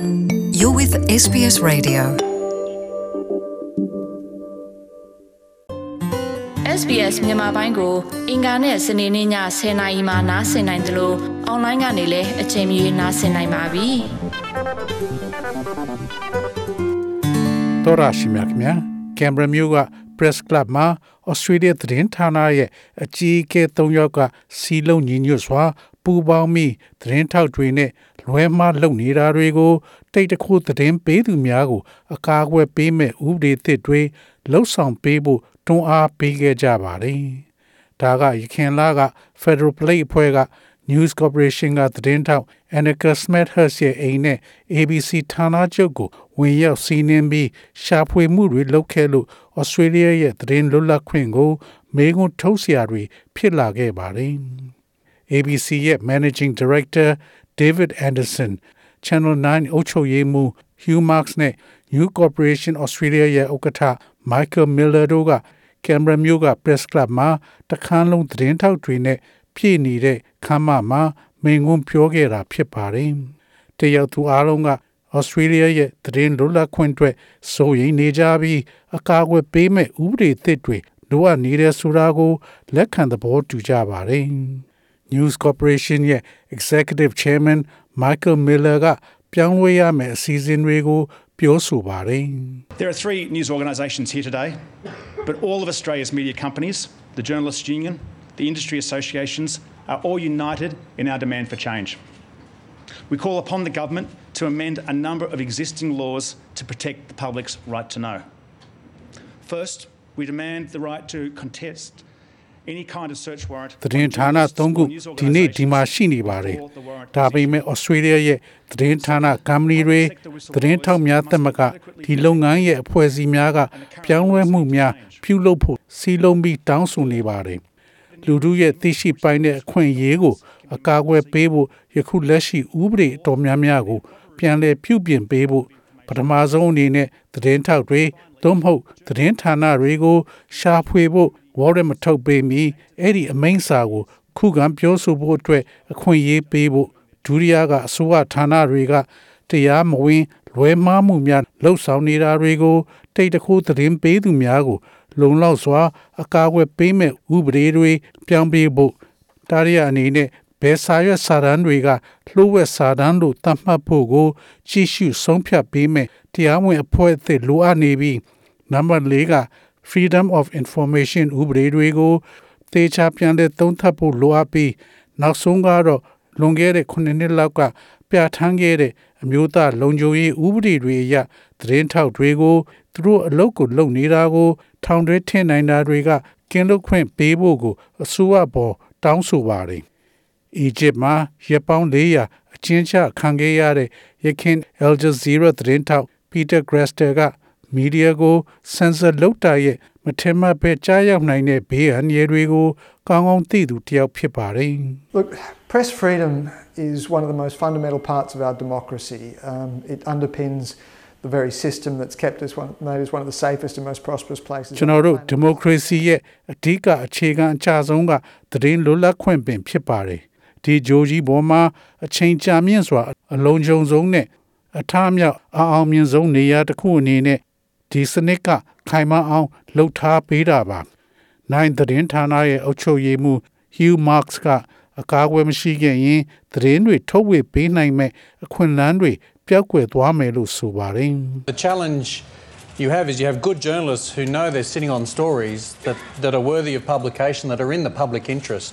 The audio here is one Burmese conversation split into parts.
You're with SBS Radio. SBS မြန်မာပိုင်းကို အင်ကာနဲ့စနေနေ့ည10:00နာရီမှနားဆင်နိုင်တယ်လို့အွန်လိုင်းကနေလည်းအချိန်မီနားဆင်နိုင်ပါပြီ။တော်ရရှိမြခင်ဗျာကင်ဘရာမျိုးက Press Club မှာ Australia သတင်းဌာနရဲ့အကြီးအကဲ၃ယောက်ကစီလုံးညီညွတ်စွာပူးပေါင်းပြီးသတင်းထောက်တွေနဲ့ လွဲမှားလုပ်နေတာတွေကိုတိတ်တခိုးသတင်းပေးသူများကို အကာအကွယ်ပေးမဲ့ဥပဒေသစ်တွေလှုပ်ဆောင်ပေးဖို့တွန်းအားပေးခဲ့ကြပါတယ်။ဒါကရခင်လာက Federal Play အဖွဲ့က News Corporation ကသတင်းထောက် Annika Smethurst ရဲ့အိမ်နဲ့ ABC ဌာနချုပ်ကိုဝင်ရောက်စီးနင်းပြီးရှာဖွေမှုတွေလုပ်ခဲ့လို့ Australia ရဲ့သတင်းလွတ်လပ်ခွင့်ကိုမေးခွန်းထုတ်စရာတွေဖြစ်လာခဲ့ပါတယ်။ ABC ရဲ့ Managing Director David Anderson Channel 9အုပ်ချုပ်ရေးမှူး Hugh Marks နဲ့ New Corporation Australia ရဲ့ဥက္ကဋ္ဌ Michael Miller တို့ကကင်မရာမျိုးက Press Club မှာတခန်းလုံးသတင်းထောက်တွေနဲ့ပြည့်နေတဲ့ခမ်းမမှာမိန်ကွန်းပြောခဲ့တာဖြစ်ပါတယ်။တယောက်သူအားလုံးကဩစတြေးလျရဲ့သတင်းလွတ်လပ်ခွင့်အတွက်စိုးရိမ်နေကြပြီးအကာအကွယ်ပေးမဲ့ဥပဒေသစ်တွေလိုအပ်နေတဲ့ဆိုတာကိုလက်ခံသဘောတူကြပါတယ်။ News Corporation ရဲ့ Executive Chairman Michael Miller ကပြောင်းလဲရမယ့်အစီအစဉ်တွေကိုပြောဆိုပါတယ်။ There are three news organisations here today, but all of Australia's media companies, the Journalists Union, the industry associations are all united in our demand for change. We call upon the government to amend a number of existing laws to protect the public's right to know. First, we demand the right to contest သတင်းဌာန၃ခုဒီနေ့ဒီမှာရှိနေပါတယ်။ဒါပေမဲ့ဩစတြေးလျရဲ့သတင်းဌာနကမ္ပဏီတွေသတင်းထောက်များတက်မကဒီလုပ်ငန်းရဲ့အဖွဲ့အစည်းများကပြောင်းလဲမှုများပြုလုပ်ဖို့စီလုံးပြီးတောင်းဆိုနေပါတယ်။လူတို့ရဲ့သိရှိပိုင်းတဲ့အခွင့်အရေးကို အကာအကွယ်ပေးဖို့ယခုလက်ရှိဥပဒေအတော်များများကို ပြန်လည်ပြုပြင်ပေးဖို့ ပထမဆုံးအနေနဲ့သတင်းထောက်တွေသို့မဟုတ်သတင်းဌာနတွေကို ရှာဖွေဖို့ဝေါ်ရမထုတ်ပေးမီအဲ့ဒီအမိန့်စာကို ခုခံပြောဆိုဖို့အတွက်အခွင့်အရေးပေးဖို့ဒုတိယကအစိုးရဌာနတွေကတရားမဝင် လွဲမှားမှုများလှုပ်ဆောင်နေတာတွေကိုတိတ်တခိုးသတင်းပေးသူများကို လုံလောက်စွာ အကာအကွယ်ပေးမဲ့ဥပဒေတွေပြောင်းပေးဖို့တာရီယာအနေနဲ့ ဘယ်စာရွက်စာတမ်းတွေကလှိုးဝက်စာတမ်းလို့သတ်မှတ်ဖို့ကိုကြည့်ရှုဆုံးဖြတ်ပေးမယ်တရားဝင်အဖွဲ့အသစ်လိုအပ်နေပြီးနံပါတ်၄က freedom of information ဥပဒေတွေကိုသေချာပြန်တဲ့သုံးသပ်ဖို့လိုအပ်ပြီးနောက်ဆုံးကတော့လွန်ခဲ့တဲ့9နှစ်လောက်ကပြဋ္ဌာန်းခဲ့တဲ့အမျိုးသားလုံခြုံရေးဥပဒေတွေအရသတင်းထောက်တွေကိုသူတို့အလုပ်ကိုလုပ်နေတာကို ထောင်တွင်းထင်နိုင်တာတွေကကင်းလွတ်ခွင့်ပေးဖို့ကိုအစိုးရပေါ်တောင်းဆိုပါတယ်။ အီဂျစ်မှာရပ်ပေါင်း400အချင်းချခံခဲ့ရတဲ့ရခင် Al Jazeera သတင်းထောက် Peter Grester ကမီဒီယာကိုဆန်ဆာလုပ်တာရဲ့မထင်မှတ်ပဲကြားရောက်နိုင်တဲ့ဘေးအန္တရာယ်တွေကိုကောင်းကောင်းသိသူတယောက်ဖြစ်ပါတယ် Look, press freedom is one of the most fundamental parts of our democracy. Um, it underpins the very system that's kept us one, made us one of the safest and most prosperous places. ကျွန်တော်တို့ဒီမိုကရေစီရဲ့အဓိကအခြေခံအချဆုံးကသတင်းလွတ်လပ်ခွင့်ပင်ဖြစ်ပါတယ် ဒီဂျိုကြီးပေါ်မှာအချိန်ကြာမြင့်စွာ အလုံးစုံဆုံးနဲ့အထားမြောက်အောင်အောင်မြင်ဆုံးနေရာတစ်ခုအနေနဲ့ဒီစနစ်ကခိုင်မာအောင်လှုပ်ထားပေးတာပါနိုင်သတင်းဌာနရဲ့အုပ်ချုပ်ရေးမှူး Hugh Marks ကအကာအကွယ်မရှိခဲ့ရင်သတင်းတွေထုတ်ဝေပေးနိုင်မဲ့အခွင့်အလမ်းတွေပျောက်ကွယ်သွားမယ်လို့ဆိုပါတယ် The challenge you have is you have good journalists who know they're sitting on stories that, that are worthy of publication, that are in the public interest.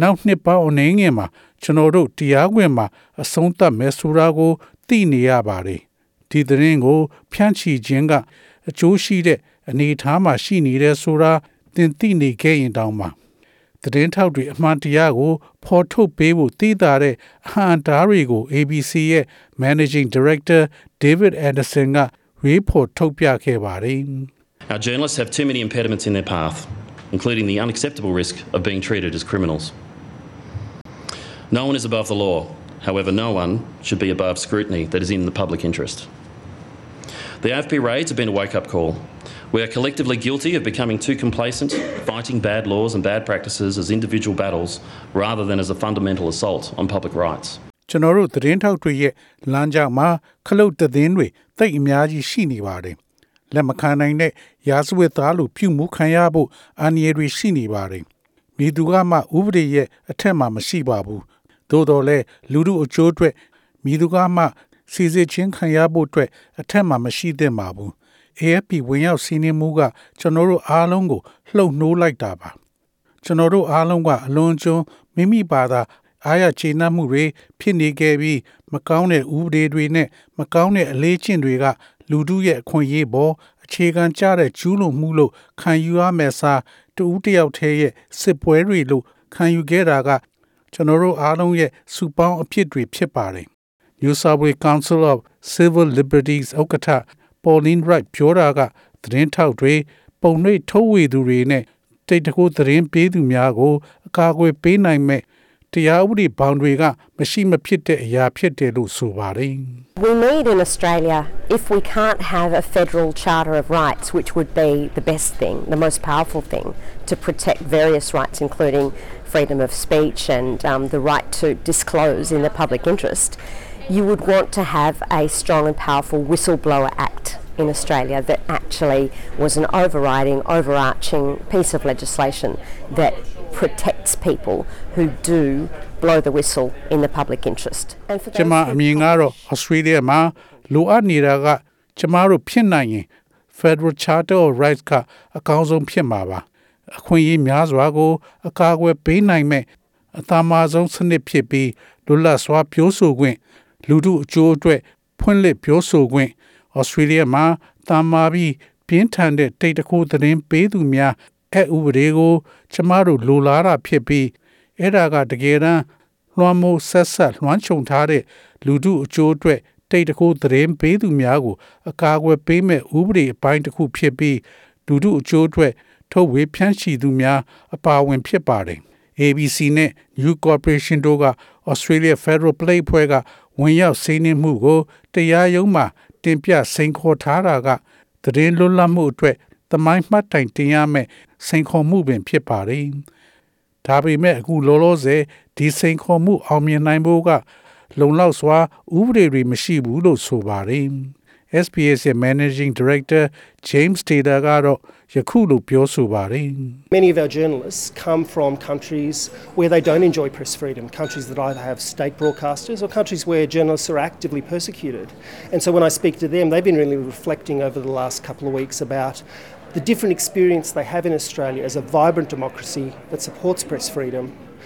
နောက်နှစ်ပေါင်းအနေငယ်မှာကျွန်တော်တို့တရားခွင်မှာအဆုံးသတ်မယ်ဆိုတာကိုသိနေရပါတယ်ဒီသတင်းကို ဖြန့်ချီခြင်းကအကျိုးရှိတဲ့အနေအထားမှာရှိနေတဲ့ဆိုတာသင်သိနေခဲ့ရင်တောင်မှသတင်းထောက်တွေအမှန်တရားကိုဖော်ထုတ်ပေးဖို့တည်တာတဲ့အဟံတားတွေကို ABC ရဲ့ Managing Director David Anderson ကရေးဖော်ထုတ်ပြခဲ့ပါတယ်။ Our journalists have too many impediments in their path, including the unacceptable risk of being treated as criminals. No one is above the law. However, no one should be above scrutiny that is in the public interest. The AFP raids have been a wake up call. We are collectively guilty of becoming too complacent, fighting bad laws and bad practices as individual battles rather than as a fundamental assault on public rights. ကျွန်တော်တို့သတင်းထောက်တွေရဲ့လမ်းကြောင်းမှာခလုတ်သတင်းတွေတိတ်အများကြီးရှိနေပါတယ်။ လက်မခံနိုင်တဲ့ရာဇဝတ်သားလိုပြုမှုခံရဖို့အန္တရာယ်တွေရှိနေပါတယ်။မိသူကမှဥပဒေရဲ့အထက်မှာမရှိပါဘူး။သို့တော်လည်းလူမှုအကျိုးအတွက်မိသူကမှစီစစ်ချင်းခံရဖို့အတွက်အထက်မှာမရှိသင့်ပါဘူး။ AFP ဝင်ရောက်စီးနှင်းမှုကကျွန်တော်တို့အားလုံးကိုလှုပ်နှိုးလိုက်တာပါ။ကျွန်တော်တို့အားလုံးကအလွန်ကျွန်းမိမိဘာသာအားရကျေနပ်မှုတွေဖြစ်နေခဲ့ပြီးမကောင်းတဲ့ဥပဒေတွေနဲ့မကောင်းတဲ့အလေးကျင့်တွေက လူထုရဲ့အခွင့်အရေးပေါ်အခြေခံကြတဲ့ကျူးလွန်မှုလို့ခံယူရမယ်စားတူဦးတယောက်တည်းရဲ့စစ်ပွဲတွေလို့ခံယူခဲ့တာကကျွန်တော်တို့အားလုံးရဲ့စုပေါင်းအဖြစ်တွေဖြစ်ပါတယ် New South Wales Council of Civil Liberties ဥက္ကဋ္ဌ Pauline Wright ပြောတာကသတင်းထောက်တွေပုံနှိပ်ထုတ်ဝေသူတွေနဲ့တိတ်တကူသတင်းပေးသူများကိုအကာအကွယ်ပေးနိုင်မဲ့ တရားဥပဒေဘောင်တွေကမရှိမဖြစ်တဲ့အရာဖြစ်တယ်လို့ဆိုပါတယ် We need in Australia, if we can't have a federal charter of rights, which would be the best thing, the most powerful thing, to protect various rights, including freedom of speech and um, the right to disclose in the public interest, you would want to have a strong and powerful whistleblower act in Australia that actually was an overriding, overarching piece of legislation that protects people who do blow the whistle in the public interest. And for ကျမ those အ who မြင်ကတော့ Australia မှာလိုအပ်နေတာကကျမတို့ဖြစ်နိုင်ရင် Federal Charter of Rights ကအကောင်းဆုံးဖြစ်မှာပါအခွင့်အရေးများစွာကို အကာအကွယ်ပေးနိုင်မဲ့အသာမဆုံးစနစ်ဖြစ်ပြီးလွတ်လပ်စွာပြောဆိုခွင့်လူထုအကျိုးအတွက်ဖွင့်လှစ်ပြောဆိုခွင့် Australia မှာတာမာပြီးပြင်းထန်တဲ့တိတ်တခိုးသတင်းပေးသူများအဲ့ဥပဒေကိုကျမတို့လိုလားတာဖြစ်ပြီးအဲ့ဒါကတကယ်တမ်းလွှမ်းမိုးဆက်ဆက်လွှမ်းခြုံထားတဲ့လူထုအကျိုးအတွက်တိတ်တခိုးသတင်းပေးသူများကိုအကာအကွယ်ပေးမဲ့ဥပဒေအပိုင်းတစ်ခုဖြစ်ပြီးလူထုအကျိုးအတွက်ထုတ်ဝေဖြန့်ချီသူများအပါအဝင်ဖြစ်ပါတယ် ABC နဲ့ New Corporation တို့က Australia Federal Play ဖွဲ့ကဝင်ရောက်စီးနှင်းမှုကိုတရားရုံးမှာ တင်ပြစိန်ခေါ်ထားတာကသတင်းလွတ်လပ်မှုအတွက်သမိုင်းမှတ်တိုင်တင်ရမယ်စိန်ခေါ်မှုပင်ဖြစ်ပါတယ်။ဒါပေမဲ့အခုလောလောဆယ်ဒီစိန်ခေါ်မှုအောင်မြင်နိုင်ဖို့ကလုံလောက်စွာဥပဒေတွေမရှိဘူးလို့ဆိုပါတယ်။ SPS ရဲ့ Managing Director James Taylor ကတော့ယခုလိုပြောဆိုပါတယ်။ Many of our journalists come from countries where they don't enjoy press freedom, countries that either have state broadcasters or countries where journalists are actively persecuted. And so when I speak to them, they've been really reflecting over the last couple of weeks about the different experience they have in Australia as a vibrant democracy that supports press freedom,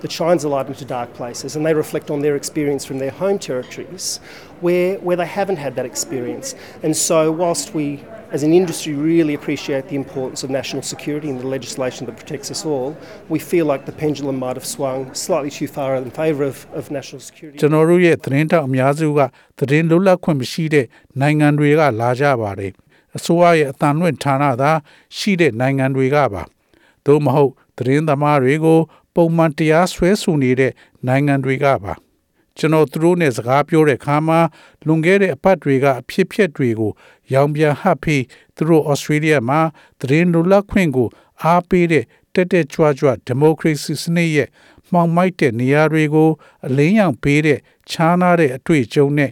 that shines a light into dark places, and they reflect on their experience from their home territories where, where they haven't had that experience. And so, whilst we as an industry really appreciate the importance of national security and the legislation that protects us all, we feel like the pendulum might have swung slightly too far in favour of, of national security. ကျွန်တော်တို့ရဲ့သတင်းတောက်အများစုကသတင်းလွတ်လပ်ခွင့်မရှိတဲ့နိုင်ငံတွေကလာကြပါတယ်အစိုးရရဲ့အတန်လွင့်ဌာနသာရှိတဲ့နိုင်ငံတွေကပါသို့မဟုတ်သတင်းသမားတွေကို ပုံမှန်တရားစွဲဆိုနေတဲ့နိုင်ငံတွေကပါကျွန်တော်သူတို့နဲ့စကားပြောတဲ့အခါမှာလွန်ခဲ့တဲ့အပတ်တွေကအဖြစ်ဖြစ်တွေကို ရောင်ပြန်ဟပ်ပြီးသူတို့ဩစတြေးလျမှာသတင်းလွတ်လပ်ခွင့်ကို အားပေးတဲ့တက်တက်ကြွကြွဒီမိုကရေစီစနစ်ရဲ့မှောင်မိုက်တဲ့နေရာတွေကို အလင်းရောင်ပေးတဲ့ခြားနာတဲ့အတွေ့အကြုံနဲ့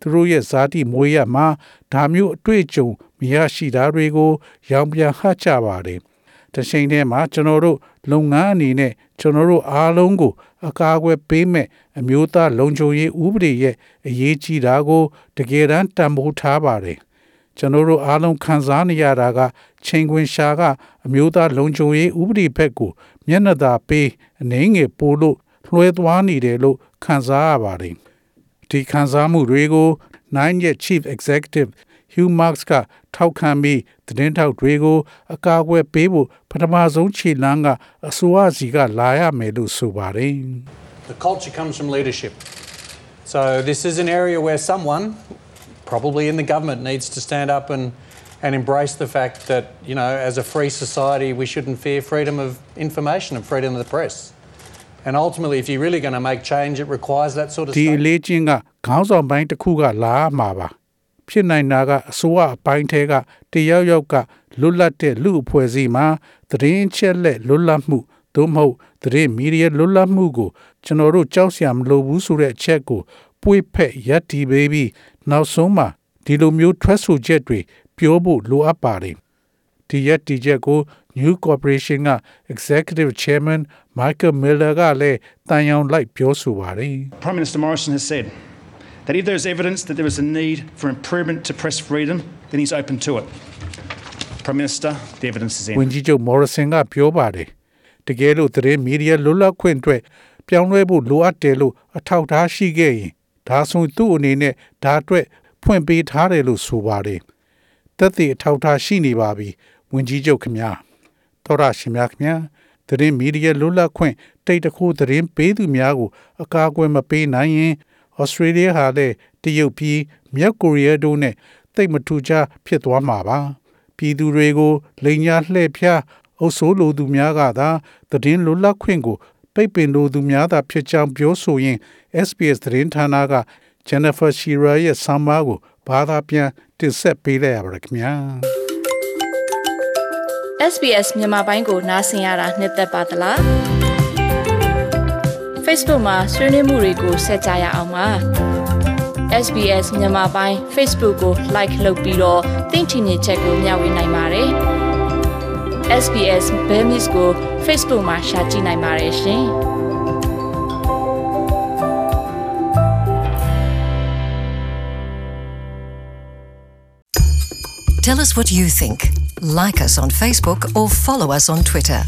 သူတို့ရဲ့ဇာတိမွေးရမှာဒါမျိုးအတွေ့အကြုံမရရှိတာတွေကို ရောင်ပြန်ဟပ်ကြပါတယ်။ တချိန်တည်းမှာကျွန်တော်တို့လုပ်ငန်းအနေနဲ့ကျွန်တော်တို့အားလုံးကို အကာအကွယ်ပေးမဲ့အမျိုးသားလုံခြုံရေးဥပဒေရဲ့အရေးကြီးတာကိုတကယ်တမ်းတန်ဖိုးထားပါတယ်။ကျွန်တော်တို့အားလုံးခံစားနေရတာကချိန်ခွင်ရှာကအမျိုးသားလုံခြုံရေးဥပဒေဘက်ကိုမျက်နှာသာပေးအနေငယ်ပို့လို့လွှဲသွားနေတယ်လို့ခံစားရပါတယ်။ဒီခံစားမှုတွေကို9ရက် Chief Executive Hugh Marks ကထောက်ခံပြီးသတင်းထောက်တွေကိုအကာအကွယ်ပေးဖို့ပထမဆုံးခြေလှမ်းကအစိုးရစီကလာရမယ်လို့ဆိုပါတယ်။ The culture comes from leadership. So this is an area where someone, probably in the government, needs to stand up and and embrace the fact that, you know, as a free society, we shouldn't fear freedom of information and freedom of the press. And ultimately, if you're really going to make change, it requires that sort of ဒီ statement. အလေးချင်းကခေါင်းဆောင်ပိုင်းတစ်ခုကလာမှာပါ ဖြစ်နိုင်တာကအစိုးရအပိုင်းထဲကတယောက်ယောက်ကလွတ်လပ်တဲ့လူအဖွဲ့အစည်းမှာသတင်းချက်လက်လွတ်လပ်မှုသို့မဟုတ်သတင်းမီဒီယာလွတ်လပ်မှုကိုကျွန်တော်တို့ကြောက်စရာမလိုဘူးဆိုတဲ့အချက်ကိုပွေ့ဖက်ရက်တီဘေဘီနောက်ဆုံးမှာဒီလိုမျိုးထွက်ဆိုချက်တွေပြောဖို့လိုအပ်ပါတယ်ဒီရက်တီချက်ကို New Corporation က Executive Chairman Michael Miller ကလည်းတန်ရောင်လိုက်ပြောဆိုပါတယ် Prime Minister Morrison has said that if there is evidence that there is a need for improvement to press freedom, then he's open to it. Prime Minister, the evidence is in. ဝန်ကြီးချုပ် Morrison ကပြောပါတယ်တကယ်လို့သတင်းမီဒီယာလွတ်လပ်ခွင့်အတွက်ပြောင်းလဲဖို့လိုအပ်တယ်လို့အထောက်ထားရှိခဲ့ရင်ဒါဆိုသူ့အနေနဲ့ဒါအတွက်ဖွင့်ပေးထားတယ်လို့ဆိုပါတယ်တက်တဲ့အထောက်ထားရှိနေပါပြီဝန်ကြီးချုပ်ခင်ဗျာတော်ရရှင်များခင်ဗျာသတင်းမီဒီယာလွတ်လပ်ခွင့်တိတ်တခိုးသတင်းပေးသူများကိုအကာအကွယ်မပေးနိုင်ရင် ဩစတြေးလျဟာလည်းတရုတ်ပြည်မြောက်ကိုရီးယားတို့နဲ့တိတ်မထူခြားဖြစ်သွားမှာပါပြည်သူတွေကိုလိန်ညာလှည့်ဖျားအုပ်ဆိုးလိုသူများကသာသတင်းလွတ်လပ်ခွင့်ကိုပိတ်ပင်လိုသူများသာဖြစ်ကြောင်းပြောဆိုရင် SBS သတင်းဌာနက Jennifer Shearer ရဲ့ဆမ်မာကိုဘာသာပြန်တင်ဆက်ပေးလိုက်ရပါတယ်ခင်ဗျာ SBS မြန်မာပိုင်းကိုနားဆင်ရတာနှစ်သက်ပါတလား Facebook မှာဆွေးနွေးမှုတွေကိုဆက်ကြရအောင်ပါ SBS မြန်မာပိုင်း Facebook ကို like လုပ်ပြီးတော့သင်ချင်တဲ့ချက်ကိုမျှဝေနိုင်ပါတယ် SBS Bemis ကို Facebook မှာ share ကြည့်နိုင်ပါတယ်ရှင် Tell us what you think. Like us on Facebook or follow us on Twitter.